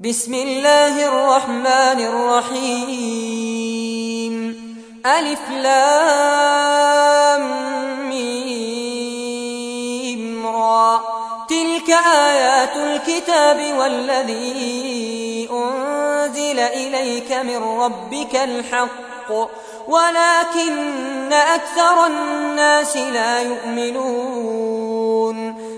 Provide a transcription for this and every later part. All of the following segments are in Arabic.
بسم الله الرحمن الرحيم. ألف لام را. تلك آيات الكتاب والذي أنزل إليك من ربك الحق. ولكن أكثر الناس لا يؤمنون.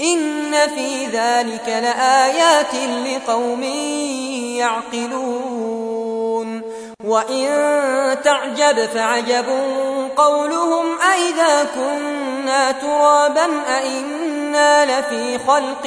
إن في ذلك لآيات لقوم يعقلون وإن تعجب فعجب قولهم أئذا كنا ترابا أئنا لفي خلق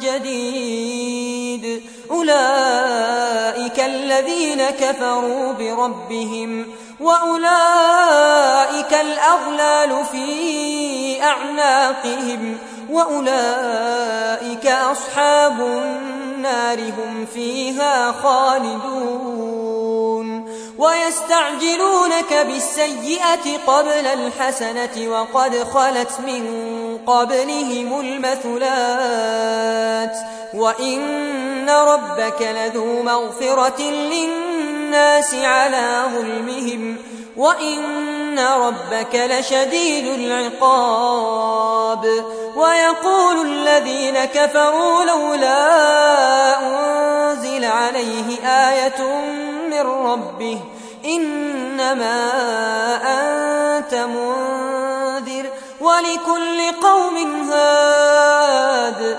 جديد أولئك الذين كفروا بربهم وأولئك الأغلال في أعناقهم وأولئك أصحاب النار هم فيها خالدون. ويستعجلونك بالسيئة قبل الحسنة وقد خلت من قبلهم المثلات. وإن ربك لذو مغفرة للناس على ظلمهم. وإن ربك لشديد العقاب ويقول الذين كفروا لولا أنزل عليه آية من ربه إنما أنت منذر ولكل قوم هاد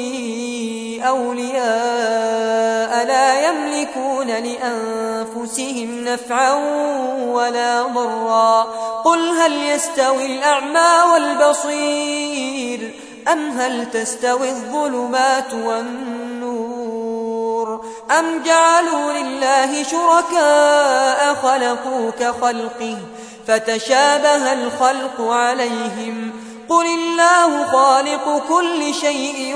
أولياء لا يملكون لأنفسهم نفعا ولا ضرا. قل هل يستوي الأعمى والبصير أم هل تستوي الظلمات والنور؟ أم جعلوا لله شركاء خلقوا كخلقه فتشابه الخلق عليهم؟ قل الله خالق كل شيء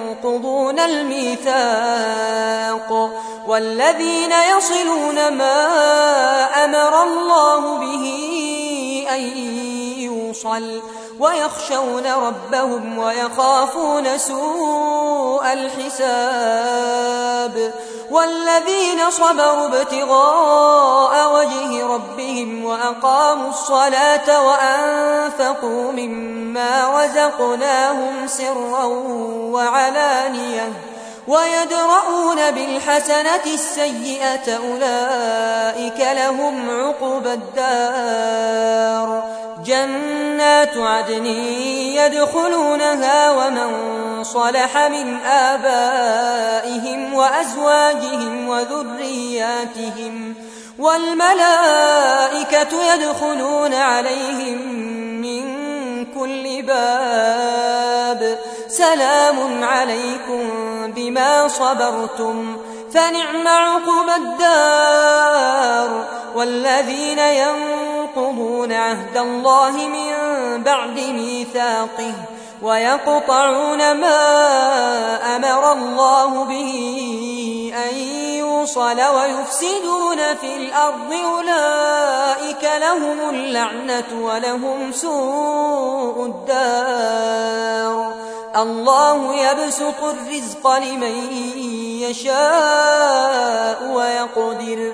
ينقضون الميثاق والذين يصلون ما أمر الله به أن يوصل ويخشون ربهم ويخافون سوء الحساب والذين صبروا ابتغاء وجه ربهم وأقاموا الصلاة وأنفقوا مما رزقناهم سرا وعلانية ويدرؤون بالحسنة السيئة أولئك لهم عقبى الدار جنات عدن يدخلونها ومن صلح من آبائهم وأزواجهم وذرياتهم والملائكة يدخلون عليهم من كل باب. سلام عليكم بما صبرتم. فنعم عقب الدار. والذين ينقضون عهد الله من بعد ميثاقه ويقطعون ما أمر الله به أن يوصل ويفسدون في الأرض أولئك لهم اللعنة ولهم سوء الدار. الله يبسط الرزق لمن يشاء ويقدر.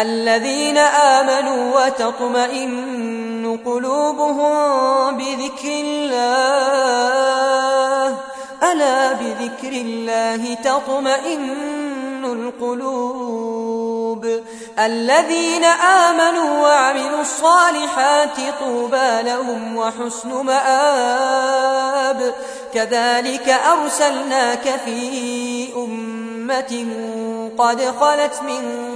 الذين آمنوا وتطمئن قلوبهم بذكر الله. ألا بذكر الله تطمئن القلوب. الذين آمنوا وعملوا الصالحات طوبى لهم وحسن مآب. كذلك أرسلناك في أمة قد خلت من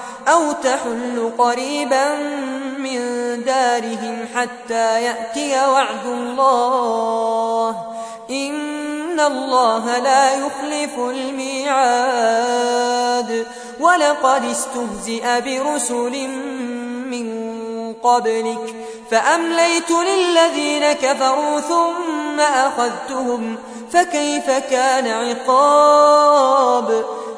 أو تحل قريبا من دارهم حتى يأتي وعد الله. إن الله لا يخلف الميعاد. ولقد استهزئ برسل من قبلك. فأمليت للذين كفروا ثم أخذتهم. فكيف كان عقاب؟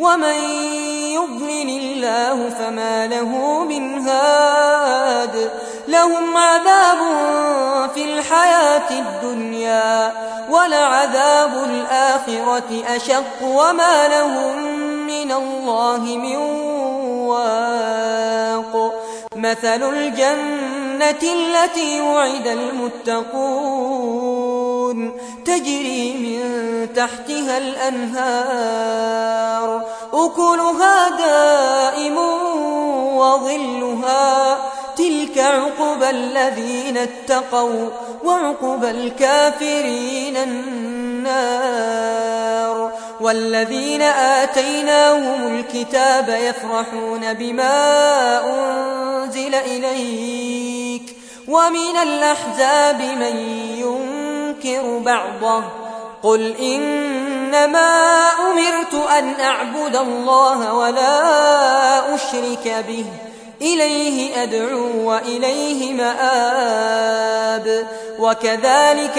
ومن يضلل الله فما له من هاد لهم عذاب في الحياة الدنيا ولعذاب الآخرة أشق وما لهم من الله من واق مثل الجنة التي وعد المتقون تجري من تحتها الأنهار أكلها دائم وظلها. تلك عقبى الذين اتقوا وعقبى الكافرين النار. والذين آتيناهم الكتاب يفرحون بما أنزل إليك. ومن الأحزاب من ينكر بعضه. قل إنما أمرت أن أعبد الله ولا أشرك به. إليه أدعو وإليه مآب. وكذلك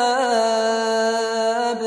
الْعَذَابِ